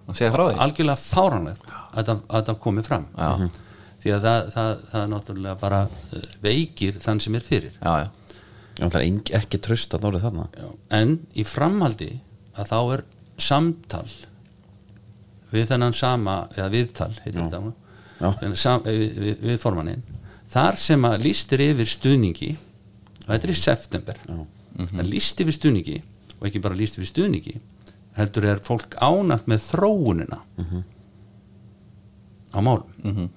að segja frá því. algjörlega fáranlegt að að það komi fram. Já. því að það, það, það er náttúrulega bara eh, veikir þann sem er fyrir. Já, já, það er ekki tröst að nórið þarna. Já. en í framhaldi að þá er samtal við þennan sama eða viðtal þetta sam, við, við, við formannin þar sem að lístir yfir stuðningi og þetta er í september það líst yfir stuðningi og ekki bara líst yfir stuðningi heldur er fólk ánægt með þróunina á málum.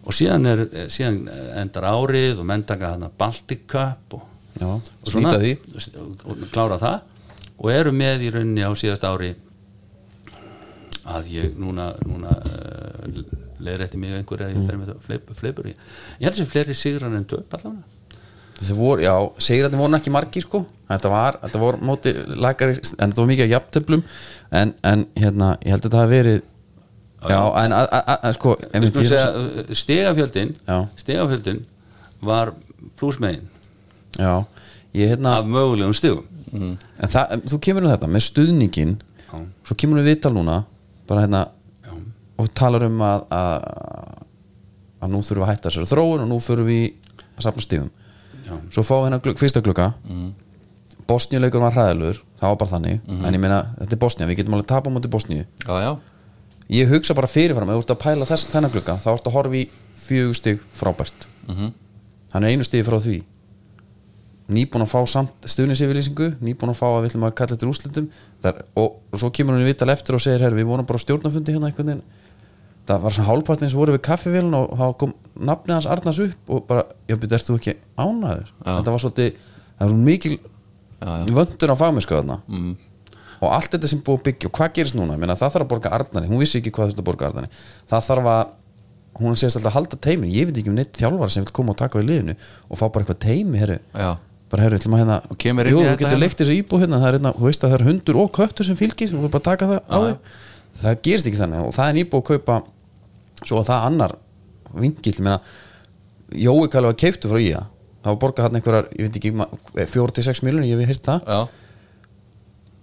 Og síðan, er, síðan endar árið og menn taka hana Baltic Cup og já, og og, og klára það og eru með í rauninni á síðast ári að ég núna, núna uh, leður eftir mig einhver að ég fer með það fleip, fleipur ég, ég held sem fleiri sigrar en töp allavega. Það voru, já, segir að það voru ekki margir sko. Þetta var, þetta voru móti lagari en þetta var mikið af jafntöflum en, en hérna, ég held að þetta hafi verið Já, en að, að, sko uh, stegafjöldin Já. stegafjöldin var plussmegin Já, ég hérna af mögulegum stegum en það, en þú kemur um þetta með stuðningin Já. svo kemur við viðtal núna bara hérna Já. og talar um að, að að nú þurfum við að hætta þessari þróun og nú þurfum við að safna stífum Já. svo fáum við hérna glugg, fyrsta glugga mm. Bosníuleikur var hræðilegur það var bara þannig, en ég meina þetta er Bosnía við getum alveg tapa móti Bosníu ég hugsa bara fyrirfram, ef þú ert að pæla þess þennan glugga, þá ert að horfa í fjögur stig frábært Mhm. hann er einu stig frá því nýbúin að fá samt stuðnisyfirlýsingu nýbúin að fá að við ætlum að kalla eftir úrslitum. Þar, og, og svo kemur hann í vital eftir og segir við vorum bara á stjórnafundi hérna einhvern veginn. Það var svona hálfpartin sem voru við kaffivélun og þá kom nafnið hans Arnars upp og bara, já, betur, ert þú ekki ánæður þetta var svolítið, það var mikil Já, já. vöndur á fagmennsku þarna. Mm. og allt þetta sem búið að byggja og hvað gerist núna, meina það þarf að borga Arnari. Hún vissi ekki hvað þetta borga Arnari. Það þarf að, hún segist alltaf að halda teimi ég veit ekki um neitt þjálfara sem vil koma og taka við liðinu og fá bara eitthvað teimi herru. Bara herru, ætlum að hérna Og jú, þú getur hérna. leikt þessi íbúð hérna, það er hérna, þú veist að það er hundur og köttur sem fylgir, þú vil bara taka það á þig. Það gerist ekki þannig og það er íbúð að kaupa svo að það annar vingill, ég meina Jói Kalli var keiftu frá í það var borgað hann einhverjar, ég veit ekki 4-6 miljonir, ég hef heyrt það. Já.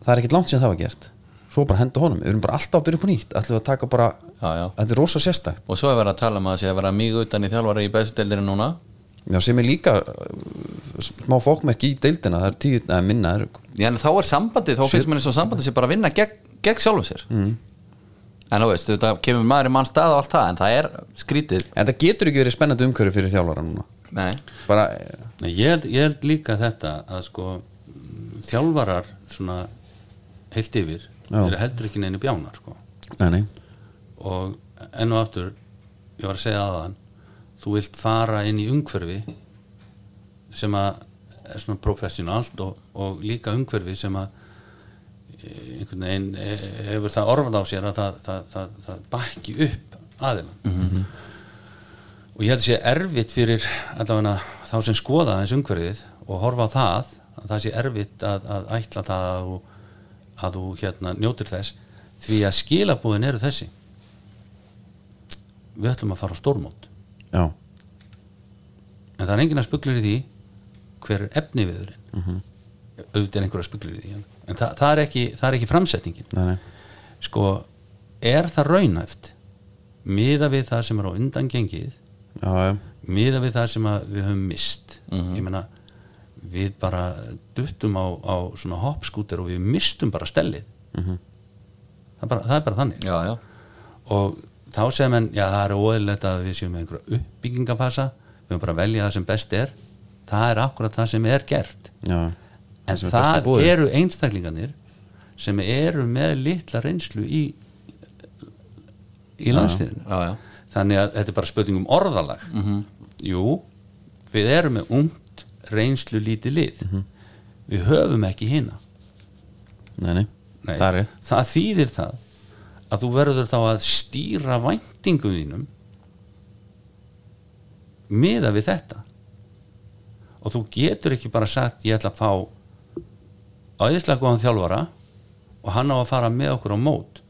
það er ekkert langt sem það var gert. Svo bara henda honum, við erum bara alltaf að byrja upp á nýtt. Ætlum við að taka bara, Já, já. þetta er rosa sérstakt. Og svo er verið að tala um að það sé að vera mjög utan í þjálfara í bestudeldinu núna já, sem er líka uh, smá fókmerki í deildina, það er tíu, neða minna er, Já, en þá er sambandið, þá finnst mér eins og sambandið sé bara að vinna gegn, gegn sjálfum sér mm. en þú veist, þetta kemur maður í mann stað og allt það, en það er skrítið en það getur ekki verið spennandi umhverju fyrir þjálfara núna Nei, bara, eh, Nei, ég, held, ég held líka þetta að sko þjálfarar svona heilt yfir Já. eru heldur ekki neinu bjánar sko. nei, nei og enn og aftur ég var að segja aðan þú vilt fara inn í umhverfi sem að er svona professionalt og, og líka umhverfi sem að eh, einhvern veginn eh, hefur það orfað á sér að það, það, það, það bakki upp aðilan og ég held að sé erfitt fyrir allavega þá sem skoða þess umhverfið og horfa á það að það sé erfitt að, að ætla það að að þú hérna njótir þess því að skilabúðin eru þessi. Við ætlum að fara á stórmót já, en það er enginn að spuglir í því hver er efni viðurinn mm -hmm. auðvitað er einhverja spuglir í því en það, það, er ekki, það er ekki framsetningin. Nei, nei. Sko, er það raunæft miða við það sem er á undan gengið? Já, já, miða við það sem að við höfum mist ég meina við bara duttum á, á svona hoppskúter og við mistum bara stellið. Það, er bara, það er bara þannig. Já, já. Og þá segir menn, já það er óeðlilegt að við séum með einhverja uppbyggingafasa við höfum bara að velja það sem best er. Það er akkurat það sem er gert. Já en er það eru einstaklingarnir sem eru með litla reynslu í í já, þannig að þetta er bara spurning um orðalag. Jú, við erum með ungt reynslu lítið lið. Við höfum ekki hina. Nei, nei, það er það þýðir það að þú verður þá að stýra væntingum þínum miða við þetta. Og þú getur ekki bara sagt ég ætla að fá æðislega góðan þjálfara og hann á að fara með okkur á mót.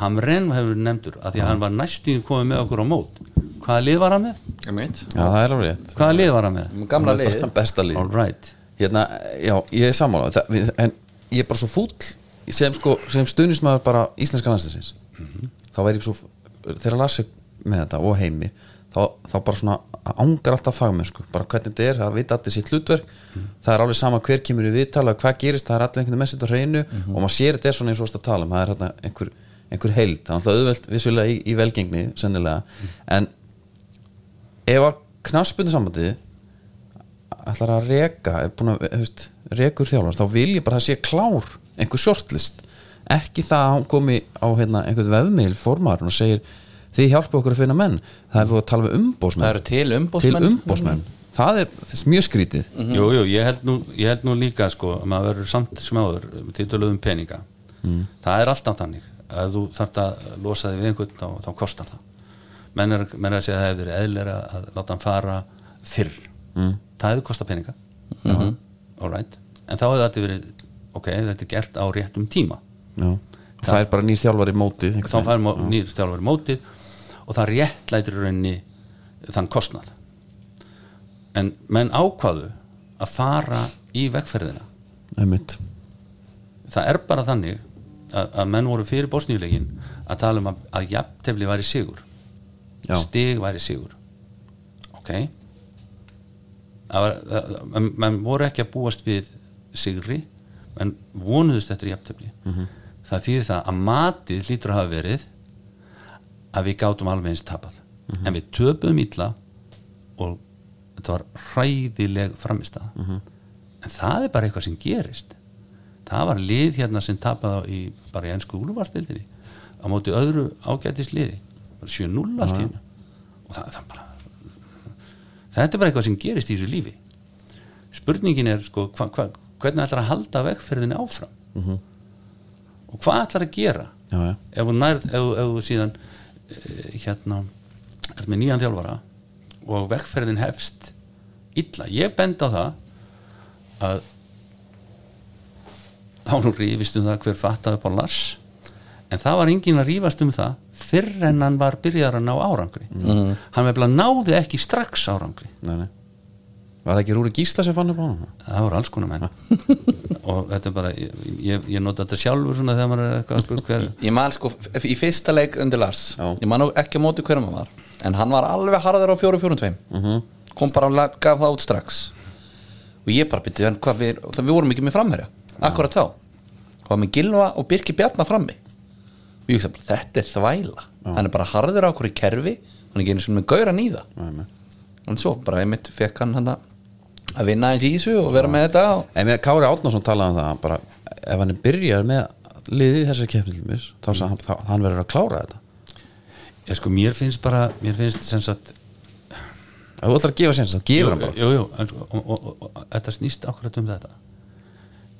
Hamren hefur verið nefndur að því að hann var næstuðin komið með okkur á mót. Hvaða lið var hann með? Einmitt. Já, það er alveg rétt. Hvaða lið var hann með? Gamla Það lið. Besta lið. All right. Hérna, já, ég er sammála. Það, við, En ég er bara svo fúll sem, sko, sem stuðnismæður bara íslenska landsinsins þá væri ég svo þegar að lasi með þetta og heimi þá, þá bara svona ángar alltaf fagmenn sko. bara hvernig þetta er, það vita allir sitt hlutverk. Það er alveg sama hver kemur í viðtala hvað gerist, það er allir einhvern veginn með sitt á hreinu og maður sér þetta er svona eins og að tala um það er hérna einhver, einhver heild, það er alltaf auðvelt vissulega í, í velgengni, sennilega. En ef að knaspunni sambandi ætlar að reka er rekur þjálfar þá vil ég bara að sé klár einhver shortlist. Ekki það að hann komi á hérna, einhvern vefmiðl formarinn og segir þið hjálpa okkur að finna menn. Það er við að tala við umbósmenn Það eru til til umbósmenn umbósmenn það er, er mjög skrítið. Jú, jú, ég held nú, ég held nú líka sko að maður verður samt sem áður títulegum peninga. Það er alltaf þannig. Að þú þarft að losa þig við einhvern þá, þá kostar það. Menn er, menn er að segja að það hefur eðlera að láta hann fara fyrr. Mm. það hefur kostað peninga. Mm right. en þá hefur þetta verið ok, þetta er gert á réttum tíma. Já. það er bara nýr þjálfar í mótið þá fær nýr stjálfur í mótið og það réttlætir í rauninni þann kostnað. En menn ákvaðu að fara í vegferðina. Einmitt. Það er bara þannig að, að menn voru fyrir bósníuleikin að tala um að, að jafntefli væri sigur. Já. stig væri sigur. Ok? Menn voru ekki að búast við sigri menn vonuðust eftir jafntefli. -hmm. það þýðir það að matið hlýtur að hafa verið að við gátum alveg eins tapað. En við töpuðum ítla og þetta var hræðileg framistað en það er bara eitthvað sem gerist. Það var lið hérna sem tapaði á í, bara í ennsku úlfarstildinni á móti öðru ágætis liði bara 7-0 allt í hennu og það, það bara þetta er bara eitthvað sem gerist í þessu lífi. Spurningin er sko hva, hva, hvernig ætlar að halda vegferðinni áfram og hvað ætlar að gera já, já. ef þú nær, ef, ef þú síðan eh, hérna er með nýjan þjálfara og vegferðin hefst illa, ég bend á það að þá nú rífist um það hver fattaði upp á Lars en það var enginn að rífast um það fyrr en hann var byrjar að ná árangri mm. hann vefnilega náði ekki strax árangri nei, nei. Var það ekki Rúri Gísla sem fann upp á hann það voru alls konar menn. Og þetta er bara, ég, ég, nota þetta sjálfur svona þegar maður er eitthvað að spyrja hver Ég man sko, í fyrsta leik undir Lars Já. Ég man ekki á móti hverjum hann var En hann var alveg harður á 4-4-2 -hmm. Kom bara og gaf það út strax. Og ég bara hvað við, það við vorum ekki með framherja Akkurat þá. Það var með Gilva og Birki Bjarnar frammi. Og ég hugsa bara, þetta er þvæla. Hann er bara harður á í kerfi Hann er ekki einu svona með gauran í það. Nei, nei. En svo bara einmitt fekk hann hann að vinna eins í þessu og vera með þetta og... En með Kári Átnarsson talaði um það bara, ef hann er byrjar með liðið þessari keppni til mér þá sagði hann, þá, hann verður að klára þetta. Ég sko, mér finnst bara, mér finnst sem sagt ef þú ætlar að gefa séns þá gefur hann bara. Jú, jú, en, sko, og, og, og, og þetta snýst akkurat um þetta.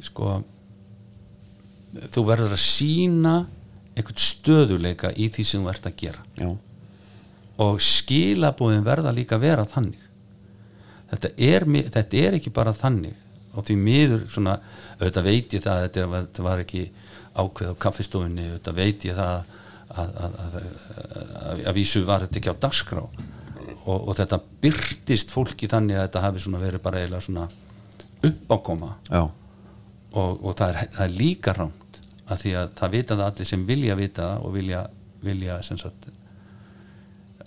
Sko þú verður að sína einhvern stöðuleika í því sem þú ert að gera. Já, og skilabúðin verða líka að vera þannig þetta er, þetta er ekki bara þannig. Og því miður svona auðvitað veit ég það að þetta, var- ekki ákveð á kaffistofunni. Auðvitað veit ég það að, að, að, að, að vísu var þetta ekki á dagskrá. Og, og þetta byrtist fólki þannig að þetta hafi svona verið bara eiginlega svona uppákoma. Og, og það, er, það er líka rámt að því að það vita það allir sem vilja vita og vilja, vilja sagt,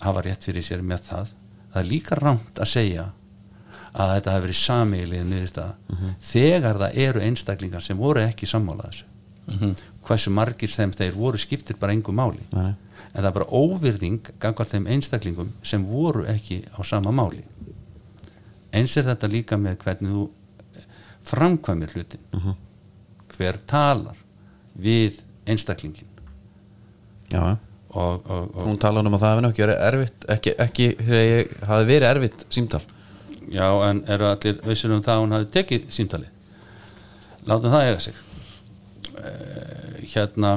hafa rétt fyrir sér með það. Það er líka rámt að segja að þetta hafi verið sameiglið niðurstaða. Þegar það eru einstaklingar sem voru ekki sammála þessu. Hversu margir þeim þeir voru skiptir bara engu máli. Nei. en það er bara óvirðing gangvar þeim einstaklingum sem voru ekki á sama máli. Eins er þetta líka með hvernig þú framkvæmir hlutin. Hver talar við einstaklingin já, og, og, og Hún talaði um að það hefði ekki verið erfitt ekki, ekki ég hafi verið erfitt símtal já, en eru allir vissur um það að hún hafi tekið símtalið? Látum það eiga sig. Uh, hérna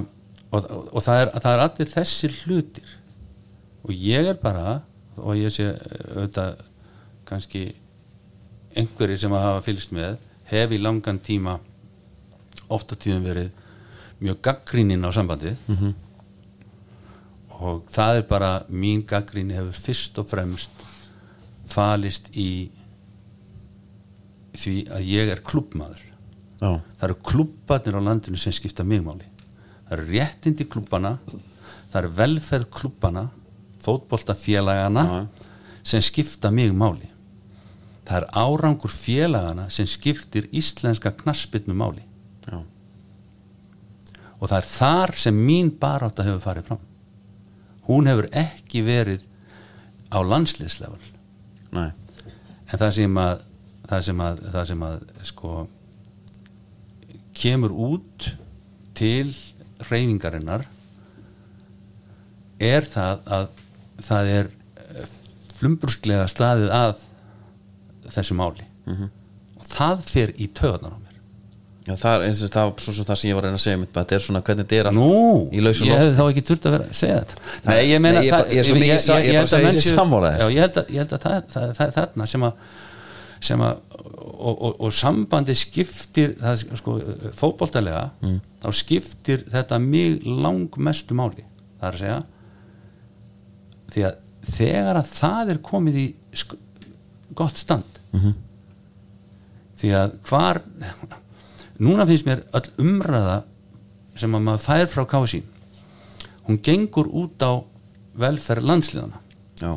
og, og, og það, er, það er allir þessir hlutir. Og ég er bara og ég sé eh, auðvitað kannski einhverjir sem að hafa fylgst með hef í langan tíma oft á tíðum verið mjög gaggríninn á sambandið. Og það er bara mín gaggrinni hefur fyrst og fremst falist í því að ég er klubbmaður já, það eru klubbarnir á landinu sem skipta mig máli. Það eru réttindi klubbana það eru velferð klubbana fótboltafélagana Já. sem skipta mig máli. Það er árangur félagana sem skiptir íslenska knassbyrnu máli. Já, og það er þar sem mín barátta hefur farið fram. Hún hefur ekki verið á landsliðslevel. Nei. En það sem að það sem að, það sem að sko kemur út til reyfingarinnar er það að það er flumburslega staðið að þessu máli. Og það fer í töðunar á mér. Já, það er eins og það svo sem það sem ég var að reyna að segja mitt, þetta er svona hvernig þetta er Nú, ég hefði þá ekki þurft að vera að segja þetta. Nei, ég meina Nei, ég ég svo ég ég held að, ég held að það, það, það er þarna sem að sem að og, og, og sambandi skiptir það, sko, fótboltalega Mm. þá skiptir þetta mig langmestu máli það er að segja því að þegar að það er komið í gott stand Mhm. því að hvar núna finnst mér öll umræða sem að maður fær frá kási hún gengur út á velferð landsliðana Já,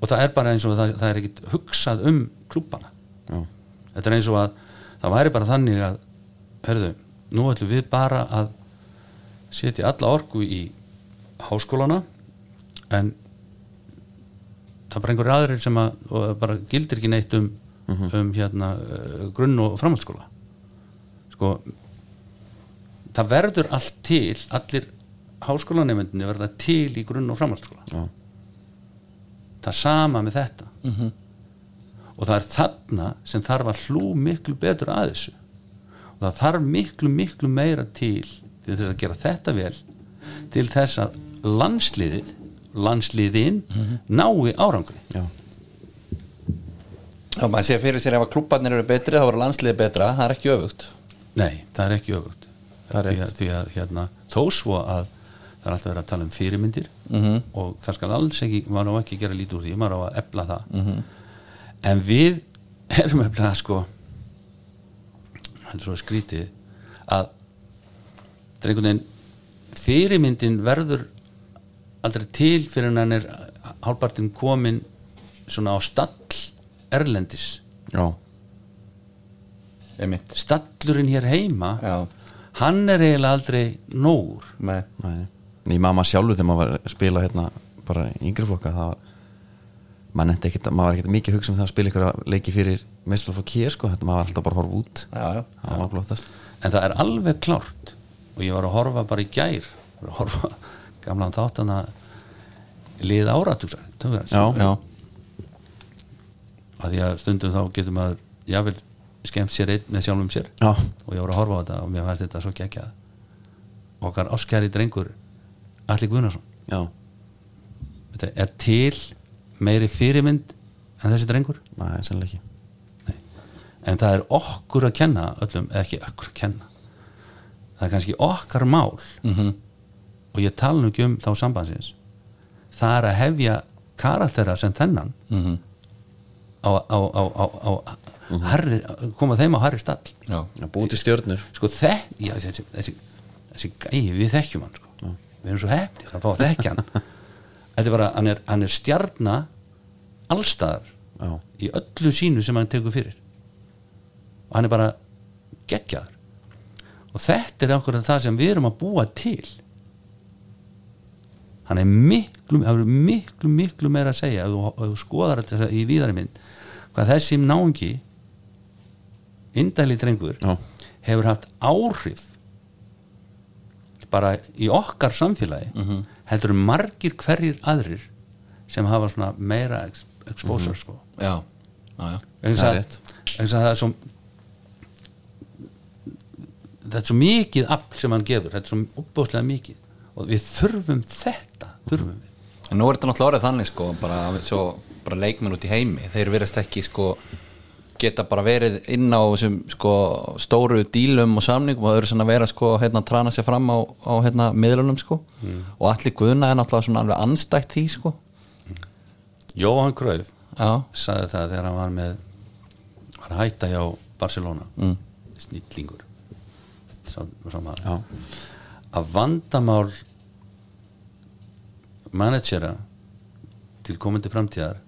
og það er bara eins og það, það er ekkit hugsað um klubbana já, þetta er eins og að það væri bara þannig að hörðu, nú ætlum við bara að setja alla orku í háskólana en það er bara einhverju aðrir sem að bara gildir ekki neitt um, um hérna uh, grunn og framhaldsskóla. Sko það verður allt til allir háskólanemyndinni verða til í grunn og framhaldsskóla. Já, það sama með þetta og það er þarna sem þarf að hlú miklu betur að þessu. Og það þarf miklu miklu meira til til þess að gera þetta vel til þess að landsliðið landsliðin nái árangri. Já, Já, maður sé fyrir sér ef að klubbarnir eru betri þá voru landsliði betra, það er ekki öfugt. Nei, það er ekki öfugt. Er því, að, því að hérna, þó svo að það er alltaf verið að tala um fyrirmyndir Mhm. og það skal alls ekki maður á ekki gera lítið úr því, maður á að efla það en við erum efla sko það er svo skrítið að það er einhvern veginn fyrirmyndin verður aldrei til fyrir hann er hálpartin komin svona á stall erlendis. Já, stallurinn hér heima Já, hann er eiginlega aldrei nógur. Með nei. Ný mamma sjálfur þegar maður var að spila hérna bara yngri flokka það maður ekkert, maður var ekkert mikið að hugsa um það að spila ykkur leiki fyrir meistlaflokk hér sko, þetta maður var alltaf bara að horfa út. Já, já, það var blottast en það er alveg klárt. Og ég var að horfa bara í gær að horfa gamlan þáttana lið áratugsar Já. já, að því að stundum þá getur maður jável skemmt sér einn með sjálfum sér. Já, og ég var að horfa á þetta og mér fannst þetta svo geggjað. Okkar áskæri drengur Alli Guðnarsson já, þetta er til meiri fyrirmynd en þessi drengur? Nei, sannlega ekki. En það er okkur að kenna öllum, eða ekki okkur að kenna. Það er kannski okkar mál -hmm. og ég tala nú ekki um þá sambandsins það er að hefja karaktera sem þennan Mhm. á, á, á, á, á herri, koma þeim á harri stall. Já, til stjörnur. Sko þekk, já þessi, þessi, þessi gæi, við þekkjum hann sko. við erum svo hefni að fá að þekkja hann þetta er bara, hann er, hann er stjarna allstaðar Já, í öllu sínu sem hann tekur fyrir. Og hann er bara geggjaður. Og þetta er okkur það sem við erum að búa til. Hann er miklu það er miklu, miklu meira að segja ef þú, ef þú skoðar þetta í víðari mynd hvað þessi náungi indæli drengur Já. hefur haft áhrif bara í okkar samfélagi heldur um margir hverjir aðrir sem hafa svona meira ex exposure sko. Já, já, já. Það er rétt. það er svo þetta er svo mikið afl sem hann gefur, þetta er svo uppbóðslega mikið og við þurfum þetta þurfum við En nú er þetta náttúrulega orðið þannig sko bara, bara leikmenn út í heimi þeir verðast ekki sko geta bara verið inn á þessum sko, stóru dílum og samningum og þau eru svona að vera sko, hérna, að trana sér fram á, á hérna, miðlunum sko. og allir guðna er náttúrulega svona alveg anstætt því sko. Jóhann Kröf já, sagði það þegar hann var með var að hætta hjá Barcelona. Mm. snillingur. Sá, að vandamál managera til komandi framtíðar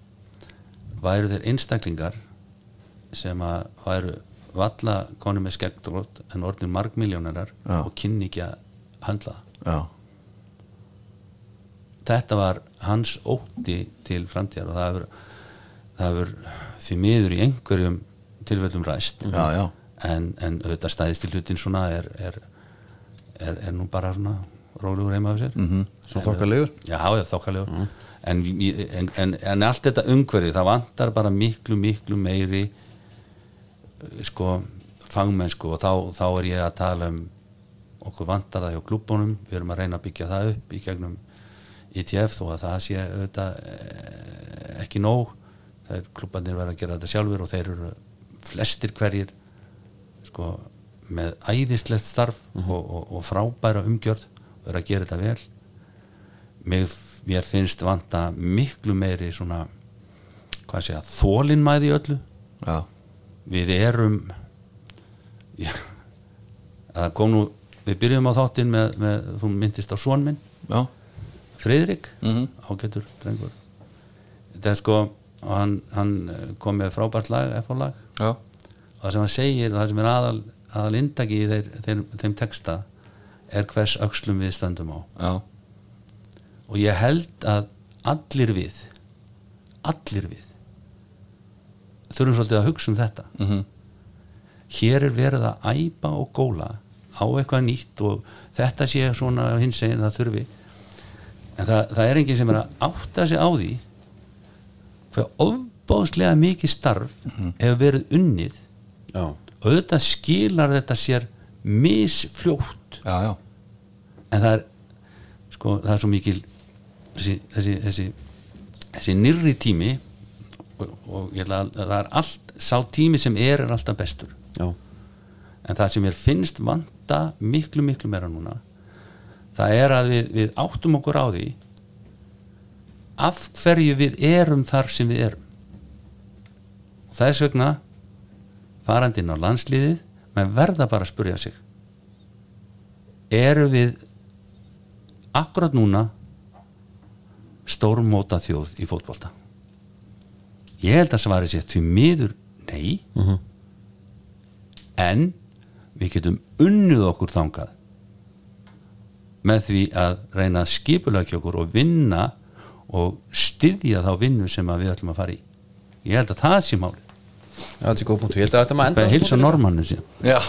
væru þeir einstaklingar sem að væru valla konu með skeggdrótt en orðin margmiljónarar og kynni ekki að handla það já, þetta var hans ótti til framtíðar og það hefur, það hefur því miður í einhverjum tilfellum ræst. Já, já. En, en auðvitað stæðist í hlutin svona er, er, er, er nú bara svona rólegur heima af sér. Mm -hmm. Svo þokkalegur. já, þokkalegur. Í- en, en, en allt þetta umhverfi það vantar bara miklu, miklu meiri sko fangmennsku og þá, þá er ég að tala um okkur vantar það hjá klúbunum. Við erum að reyna að byggja það upp í gegnum ITF þó að það sé auðvitað eh, ekki nóg. Þeir klúbandir verða að gera þetta sjálfur og þeir eru flestir hverjir sko með æðislegt starf og, og, og frábæra umgjörð og eru að gera þetta vel. Mig, mér finnst vanta miklu meiri svona hvað segja, þólinmæði í öllu. Já. Við erum já, það kom nú við byrjum á þáttinn með, með þú myndist á son minn, já. Friðrik Mhm. ágætur drengur þetta er sko, hann, hann kom með frábært lag, F-lag já. og það sem hann segir, það sem er aðal, aðal indagi í þeir, þeir, þeim texta er hvers öxlum við stöndum á já. og ég held að allir við allir við þurfum svolítið að hugsa um þetta. Mhm. hér er verið að æpa og góla á eitthvað nýtt og þetta sé svona hins eginn það þurfi. En það, það er enginn sem er að átta sig á því hver ofbáðslega mikið starf hefur verið unnið. Já, og auðvitað skilar þetta sér misfljótt. Já, já. en það er sko, það er svo mikil þessi, þessi, þessi, þessi nýrri tími og, og ég ætla að það er allt sá tími sem er er alltaf bestur. Já, en það sem mér finnst vanta miklu miklu meira núna það er að við, við áttum okkur á því af hverju við erum þar sem við erum. Og þess vegna farandi inn á landsliðið menn verða bara að spurja sig eru við akkurat núna stórmóta þjóð í fótbolta ég held að svari sér því miður nei. En við getum unnið okkur þangað með því að reyna að skipulegja okkur og vinna og styðja þá vinnu sem við ætlum að fara í. Ég held að það sé máli það er góð punktu Ég held að þetta maður enda bara hilsa normannu síðan. Já.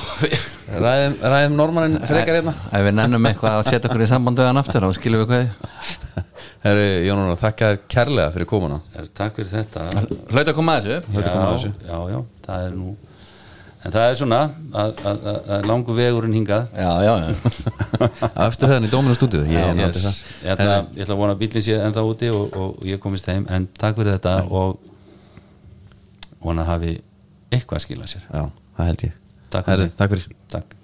Ræðum, ræðum normannin frekar hérna. ef við nennum eitthvað að setja okkur í samband við hann aftur þá skilum við hvað Herri, Jónuna, þakka þér kærlega fyrir komuna. Er- takk fyrir þetta. Hlaut að koma að þessu. Hlaut að koma að já, þessu. já, já, það er nú en það er svona að, að, að, að langu vegurinn hingað. Já, já, já. Afstu höfðan í Dóminu stúdíu Ég Já, er náttúrulega yes. það ég, ætla, að vona að bílinn sé ennþá úti og, og ég komist heim. En takk fyrir þetta og vona að hafi eitthvað að skila sér. Já, það held ég. Takk fyrir. Herri. Takk fyrir. Takk